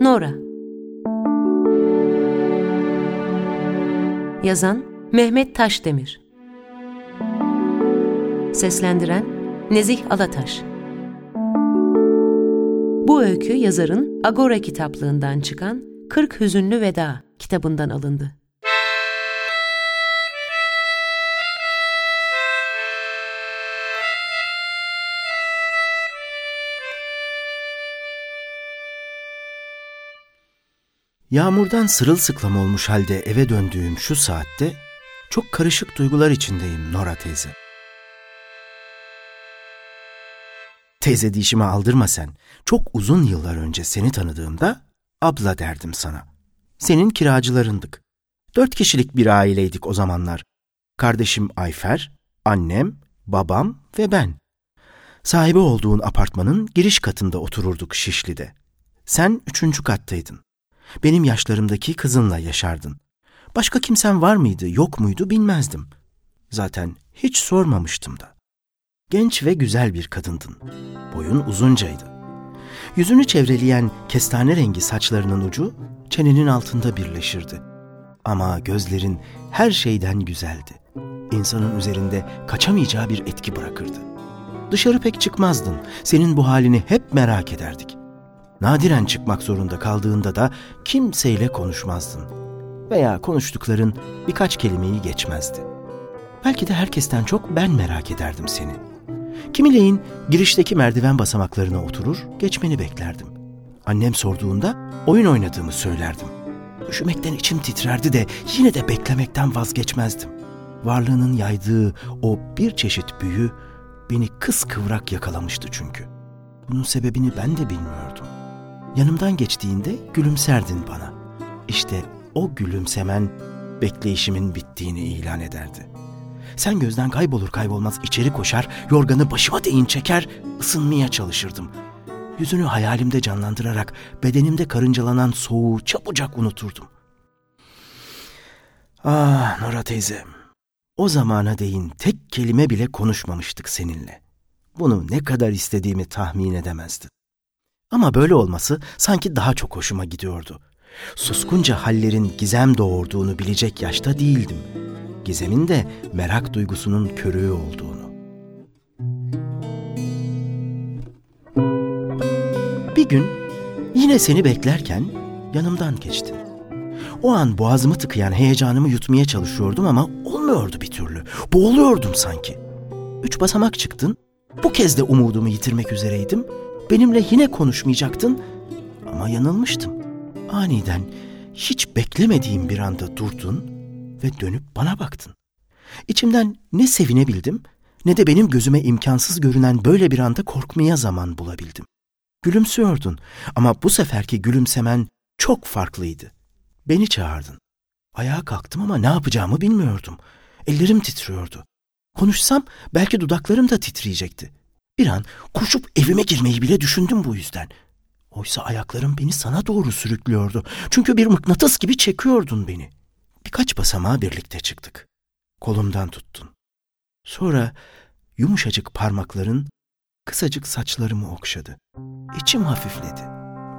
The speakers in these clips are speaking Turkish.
Nora. Yazan Mehmet Taşdemir. Seslendiren Nezih Alataş. Bu öykü yazarın Agora kitaplığından çıkan Kırk Hüzünlü Veda kitabından alındı. Yağmurdan sırılsıklam olmuş halde eve döndüğüm şu saatte çok karışık duygular içindeyim Nora teyze. Teyze dişime aldırma sen. Çok uzun yıllar önce seni tanıdığımda abla derdim sana. Senin kiracılarındık. Dört kişilik bir aileydik o zamanlar. Kardeşim Ayfer, annem, babam ve ben. Sahibi olduğun apartmanın giriş katında otururduk Şişli'de. Sen üçüncü kattaydın. Benim yaşlarımdaki kızınla yaşardın. Başka kimsen var mıydı, yok muydu bilmezdim. Zaten hiç sormamıştım da. Genç ve güzel bir kadındın. Boyun uzuncaydı. Yüzünü çevreleyen kestane rengi saçlarının ucu çenenin altında birleşirdi. Ama gözlerin her şeyden güzeldi. İnsanın üzerinde kaçamayacağı bir etki bırakırdı. Dışarı pek çıkmazdın. Senin bu halini hep merak ederdik. Nadiren çıkmak zorunda kaldığında da kimseyle konuşmazdın. Veya konuştukların birkaç kelimeyi geçmezdi. Belki de herkesten çok ben merak ederdim seni. Kimileyin girişteki merdiven basamaklarına oturur, geçmeni beklerdim. Annem sorduğunda oyun oynadığımı söylerdim. Üşümekten içim titrerdi de yine de beklemekten vazgeçmezdim. Varlığının yaydığı o bir çeşit büyü beni kıskıvrak yakalamıştı çünkü. Bunun sebebini ben de bilmiyordum. Yanımdan geçtiğinde gülümserdin bana. İşte o gülümsemen bekleyişimin bittiğini ilan ederdi. Sen gözden kaybolur kaybolmaz içeri koşar, yorganı başıma değin çeker, ısınmaya çalışırdım. Yüzünü hayalimde canlandırarak bedenimde karıncalanan soğuğu çabucak unuturdum. Ah Nora teyze, o zamana değin tek kelime bile konuşmamıştık seninle. Bunu ne kadar istediğimi tahmin edemezdin. Ama böyle olması sanki daha çok hoşuma gidiyordu. Suskunca hallerin gizem doğurduğunu bilecek yaşta değildim. Gizemin de merak duygusunun körüğü olduğunu. Bir gün yine seni beklerken yanımdan geçtin. O an boğazımı tıkayan heyecanımı yutmaya çalışıyordum ama olmuyordu bir türlü. Boğuluyordum sanki. Üç basamak çıktın. Bu kez de umudumu yitirmek üzereydim Benimle yine konuşmayacaktın ama yanılmıştım. Aniden hiç beklemediğim bir anda durdun ve dönüp bana baktın. İçimden ne sevinebildim ne de benim gözüme imkansız görünen böyle bir anda korkmaya zaman bulabildim. Gülümsüyordun ama bu seferki gülümsemen çok farklıydı. Beni çağırdın. Ayağa kalktım ama ne yapacağımı bilmiyordum. Ellerim titriyordu. Konuşsam belki dudaklarım da titreyecekti. Bir an koşup evime girmeyi bile düşündüm bu yüzden. Oysa ayaklarım beni sana doğru sürüklüyordu. Çünkü bir mıknatıs gibi çekiyordun beni. Birkaç basamağa birlikte çıktık. Kolumdan tuttun. Sonra yumuşacık parmakların kısacık saçlarımı okşadı. İçim hafifledi.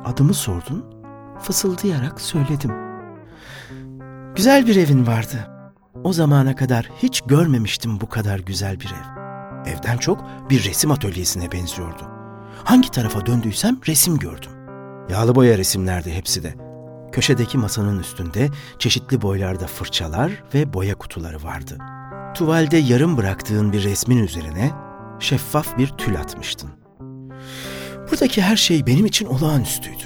Adımı sordun, fısıldayarak söyledim. Güzel bir evin vardı. O zamana kadar hiç görmemiştim bu kadar güzel bir ev. Evden çok bir resim atölyesine benziyordu. Hangi tarafa döndüysem resim gördüm. Yağlı boya resimlerdi hepsi de. Köşedeki masanın üstünde çeşitli boylarda fırçalar ve boya kutuları vardı. Tuvalde yarım bıraktığın bir resmin üzerine şeffaf bir tül atmıştın. Buradaki her şey benim için olağanüstüydü.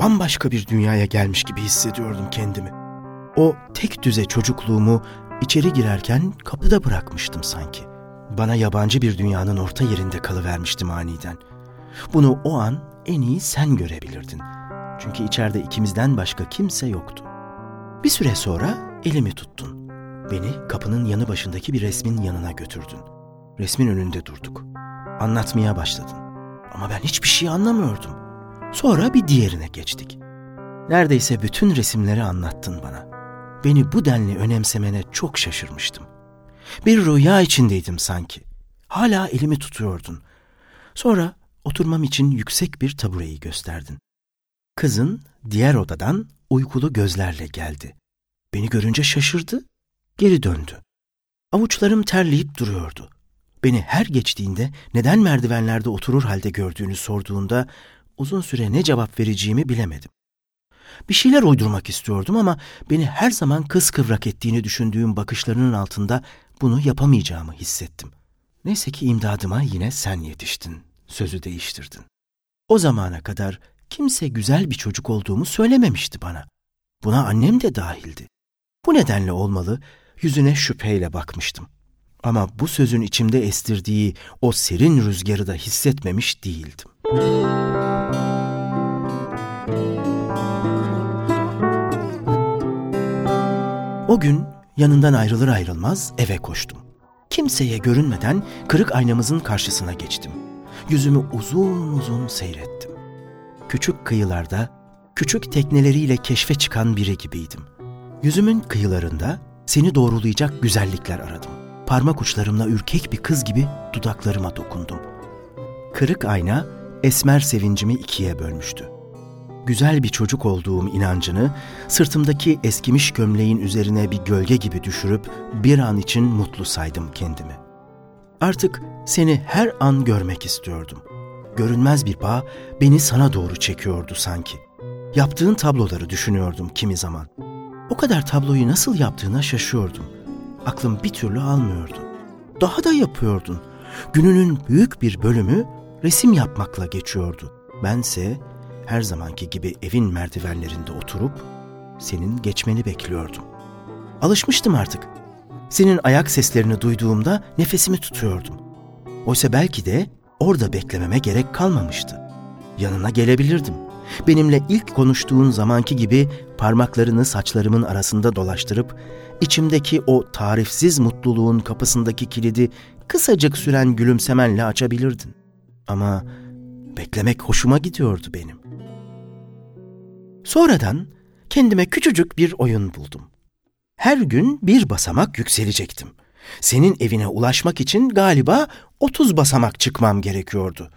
Bambaşka bir dünyaya gelmiş gibi hissediyordum kendimi. O tek düze çocukluğumu içeri girerken kapıda bırakmıştım sanki. Bana yabancı bir dünyanın orta yerinde kalıvermiştim aniden. Bunu o an en iyi sen görebilirdin. Çünkü içeride ikimizden başka kimse yoktu. Bir süre sonra elimi tuttun. Beni kapının yanı başındaki bir resmin yanına götürdün. Resmin önünde durduk. Anlatmaya başladın. Ama ben hiçbir şey anlamıyordum. Sonra bir diğerine geçtik. Neredeyse bütün resimleri anlattın bana. Beni bu denli önemsemene çok şaşırmıştım. Bir rüya içindeydim sanki. Hala elimi tutuyordun. Sonra oturmam için yüksek bir tabureyi gösterdin. Kızın diğer odadan uykulu gözlerle geldi. Beni görünce şaşırdı, geri döndü. Avuçlarım terleyip duruyordu. Beni her geçtiğinde neden merdivenlerde oturur halde gördüğünü sorduğunda uzun süre ne cevap vereceğimi bilemedim. Bir şeyler uydurmak istiyordum ama beni her zaman kıskıvrak ettiğini düşündüğüm bakışlarının altında bunu yapamayacağımı hissettim. Neyse ki imdadıma yine sen yetiştin, sözü değiştirdin. O zamana kadar kimse güzel bir çocuk olduğumu söylememişti bana. Buna annem de dahildi. Bu nedenle olmalı yüzüne şüpheyle bakmıştım. Ama bu sözün içimde estirdiği o serin rüzgarı da hissetmemiş değildim. O gün yanından ayrılır ayrılmaz eve koştum. Kimseye görünmeden kırık aynamızın karşısına geçtim. Yüzümü uzun uzun seyrettim. Küçük kıyılarda, küçük tekneleriyle keşfe çıkan biri gibiydim. Yüzümün kıyılarında seni doğrulayacak güzellikler aradım. Parmak uçlarımla ürkek bir kız gibi dudaklarıma dokundum. Kırık ayna esmer sevincimi ikiye bölmüştü. Güzel bir çocuk olduğum inancını sırtımdaki eskimiş gömleğin üzerine bir gölge gibi düşürüp bir an için mutlu saydım kendimi. Artık seni her an görmek istiyordum. Görünmez bir bağ beni sana doğru çekiyordu sanki. Yaptığın tabloları düşünüyordum kimi zaman. O kadar tabloyu nasıl yaptığına şaşıyordum. Aklım bir türlü almıyordu. Daha da yapıyordun. Gününün büyük bir bölümü resim yapmakla geçiyordu. Bense her zamanki gibi evin merdivenlerinde oturup senin geçmeni bekliyordum. Alışmıştım artık. Senin ayak seslerini duyduğumda nefesimi tutuyordum. Oysa belki de orada beklememe gerek kalmamıştı. Yanına gelebilirdim. Benimle ilk konuştuğun zamanki gibi parmaklarını saçlarımın arasında dolaştırıp içimdeki o tarifsiz mutluluğun kapısındaki kilidi kısacık süren gülümsemenle açabilirdin. Ama beklemek hoşuma gidiyordu benim. Sonradan kendime küçücük bir oyun buldum. Her gün bir basamak yükselecektim. Senin evine ulaşmak için galiba 30 basamak çıkmam gerekiyordu.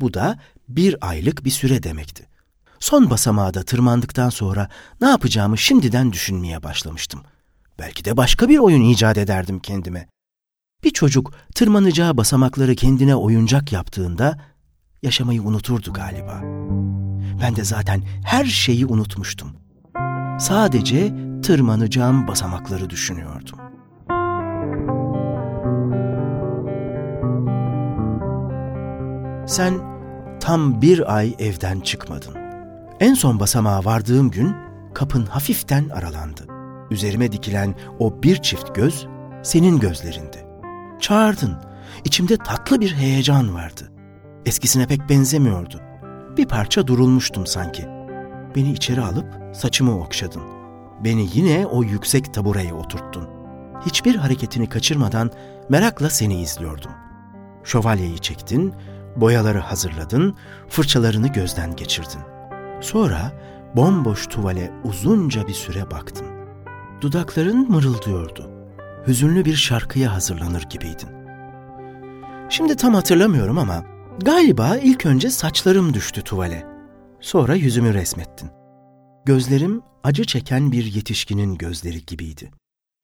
Bu da bir aylık bir süre demekti. Son basamağa da tırmandıktan sonra ne yapacağımı şimdiden düşünmeye başlamıştım. Belki de başka bir oyun icat ederdim kendime. Bir çocuk tırmanacağı basamakları kendine oyuncak yaptığında yaşamayı unuturdu galiba. Ben de zaten her şeyi unutmuştum. Sadece tırmanacağım basamakları düşünüyordum. Sen tam bir ay evden çıkmadın. En son basamağa vardığım gün kapın hafiften aralandı. Üzerime dikilen o bir çift göz senin gözlerindi. Çağırdın. İçimde tatlı bir heyecan vardı. Eskisine pek benzemiyordu. Bir parça durulmuştum sanki. Beni içeri alıp saçımı okşadın. Beni yine o yüksek tabureye oturttun. Hiçbir hareketini kaçırmadan merakla seni izliyordum. Şövalyeyi çektin, boyaları hazırladın, fırçalarını gözden geçirdin. Sonra bomboş tuvale uzunca bir süre baktın. Dudakların mırıldıyordu. Hüzünlü bir şarkıya hazırlanır gibiydin. Şimdi tam hatırlamıyorum ama Galiba ilk önce saçlarım düştü tuvale. Sonra yüzümü resmettin. Gözlerim acı çeken bir yetişkinin gözleri gibiydi.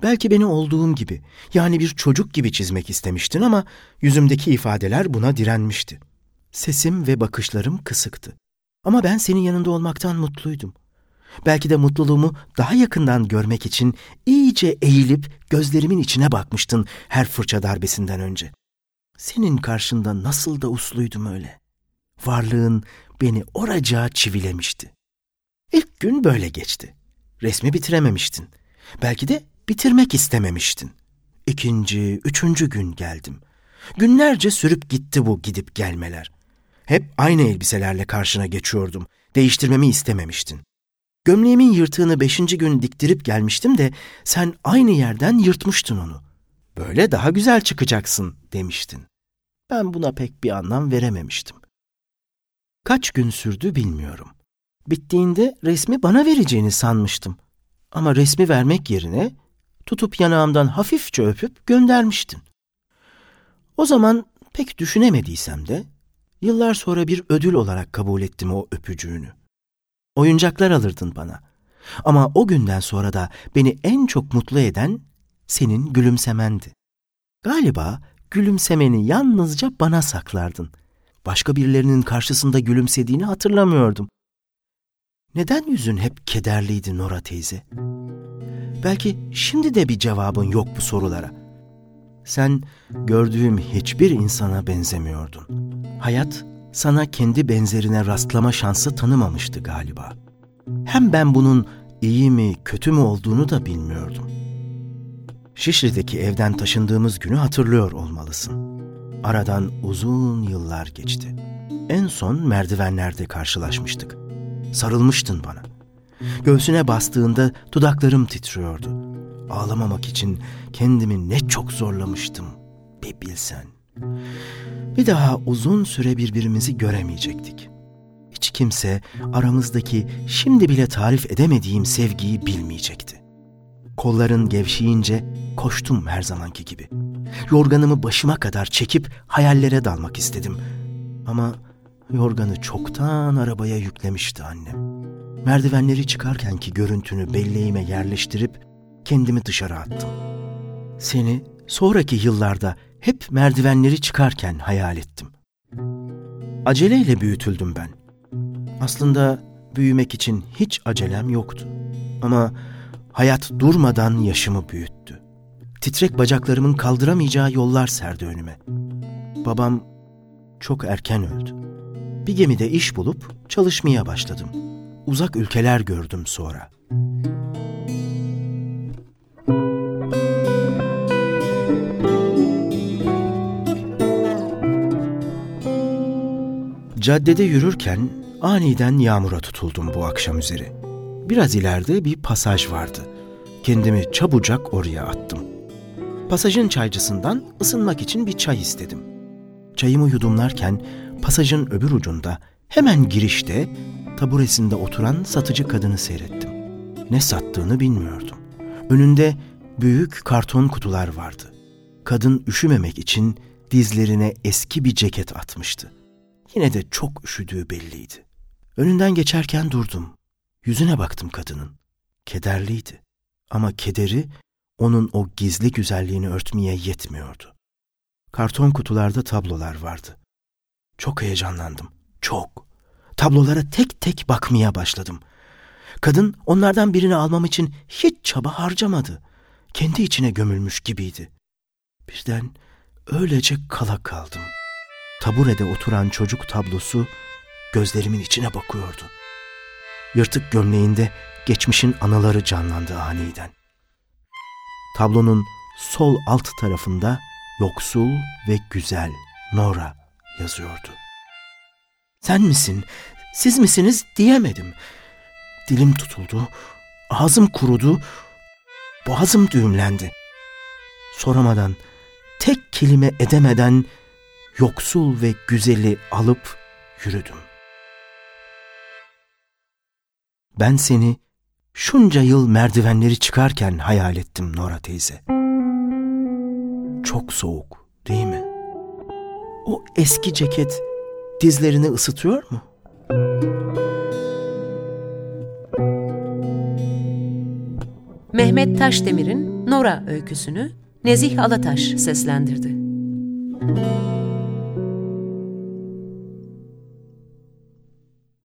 Belki beni olduğum gibi, yani bir çocuk gibi çizmek istemiştin ama yüzümdeki ifadeler buna direnmişti. Sesim ve bakışlarım kısıktı. Ama ben senin yanında olmaktan mutluydum. Belki de mutluluğumu daha yakından görmek için iyice eğilip gözlerimin içine bakmıştın her fırça darbesinden önce. Senin karşında nasıl da usluydum öyle. Varlığın beni oracağa çivilemişti. İlk gün böyle geçti. Resmi bitirememiştin. Belki de bitirmek istememiştin. İkinci, üçüncü gün geldim. Günlerce sürüp gitti bu gidip gelmeler. Hep aynı elbiselerle karşına geçiyordum. Değiştirmemi istememiştin. Gömleğimin yırtığını beşinci gün diktirip gelmiştim de sen aynı yerden yırtmıştın onu. Böyle daha güzel çıkacaksın demiştin. Ben buna pek bir anlam verememiştim. Kaç gün sürdü bilmiyorum. Bittiğinde resmi bana vereceğini sanmıştım. Ama resmi vermek yerine tutup yanağımdan hafifçe öpüp göndermiştin. O zaman pek düşünemediysem de yıllar sonra bir ödül olarak kabul ettim o öpücüğünü. oyuncaklar alırdın bana. Ama o günden sonra da beni en çok mutlu eden senin gülümsemendi. Galiba gülümsemeni yalnızca bana saklardın. Başka birilerinin karşısında gülümsediğini hatırlamıyordum. Neden yüzün hep kederliydi Nora teyze? Belki şimdi de bir cevabın yok bu sorulara. Sen gördüğüm hiçbir insana benzemiyordun. Hayat sana kendi benzerine rastlama şansı tanımamıştı galiba. Hem ben bunun iyi mi kötü mü olduğunu da bilmiyordum. Şişli'deki evden taşındığımız günü hatırlıyor olmalısın. Aradan uzun yıllar geçti. En son merdivenlerde karşılaşmıştık. Sarılmıştın bana. Göğsüne bastığında dudaklarım titriyordu. Ağlamamak için kendimi ne çok zorlamıştım. Bir bilsen. Bir daha uzun süre birbirimizi göremeyecektik. Hiç kimse aramızdaki şimdi bile tarif edemediğim sevgiyi bilmeyecekti. Kolların gevşeyince koştum her zamanki gibi. Yorganımı başıma kadar çekip hayallere dalmak istedim. Ama yorganı çoktan arabaya yüklemişti annem. Merdivenleri çıkarkenki görüntünü belleğime yerleştirip kendimi dışarı attım. Seni sonraki yıllarda hep merdivenleri çıkarken hayal ettim. Aceleyle büyütüldüm ben. Aslında büyümek için hiç acelem yoktu. Ama hayat durmadan yaşımı büyüttü. Titrek bacaklarımın kaldıramayacağı yollar serdi önüme. Babam çok erken öldü. Bir gemide iş bulup çalışmaya başladım. Uzak ülkeler gördüm sonra. Caddede yürürken aniden yağmura tutuldum bu akşam üzeri. Biraz ileride bir pasaj vardı. Kendimi çabucak oraya attım. Pasajın çaycısından ısınmak için bir çay istedim. Çayımı yudumlarken pasajın öbür ucunda hemen girişte taburesinde oturan satıcı kadını seyrettim. Ne sattığını bilmiyordum. Önünde büyük karton kutular vardı. Kadın üşümemek için dizlerine eski bir ceket atmıştı. Yine de çok üşüdüğü belliydi. Önünden geçerken durdum. Yüzüne baktım kadının. Kederliydi. Ama kederi onun o gizli güzelliğini örtmeye yetmiyordu. Karton kutularda tablolar vardı. Çok heyecanlandım. Çok. Tablolara tek tek bakmaya başladım. Kadın onlardan birini almam için hiç çaba harcamadı. Kendi içine gömülmüş gibiydi. Birden öylece kala kaldım. Taburede oturan çocuk tablosu gözlerimin içine bakıyordu. Yırtık gömleğinde geçmişin anıları canlandı aniden. Tablonun sol alt tarafında yoksul ve güzel Nora yazıyordu. Sen misin, siz misiniz diyemedim. Dilim tutuldu, ağzım kurudu, boğazım düğümlendi. Soramadan, tek kelime edemeden yoksul ve güzeli alıp yürüdüm. Ben seni şunca yıl merdivenleri çıkarken hayal ettim Nora teyze. Çok soğuk değil mi? O eski ceket dizlerini ısıtıyor mu? Mehmet Taşdemir'in Nora öyküsünü Nezih Alataş seslendirdi.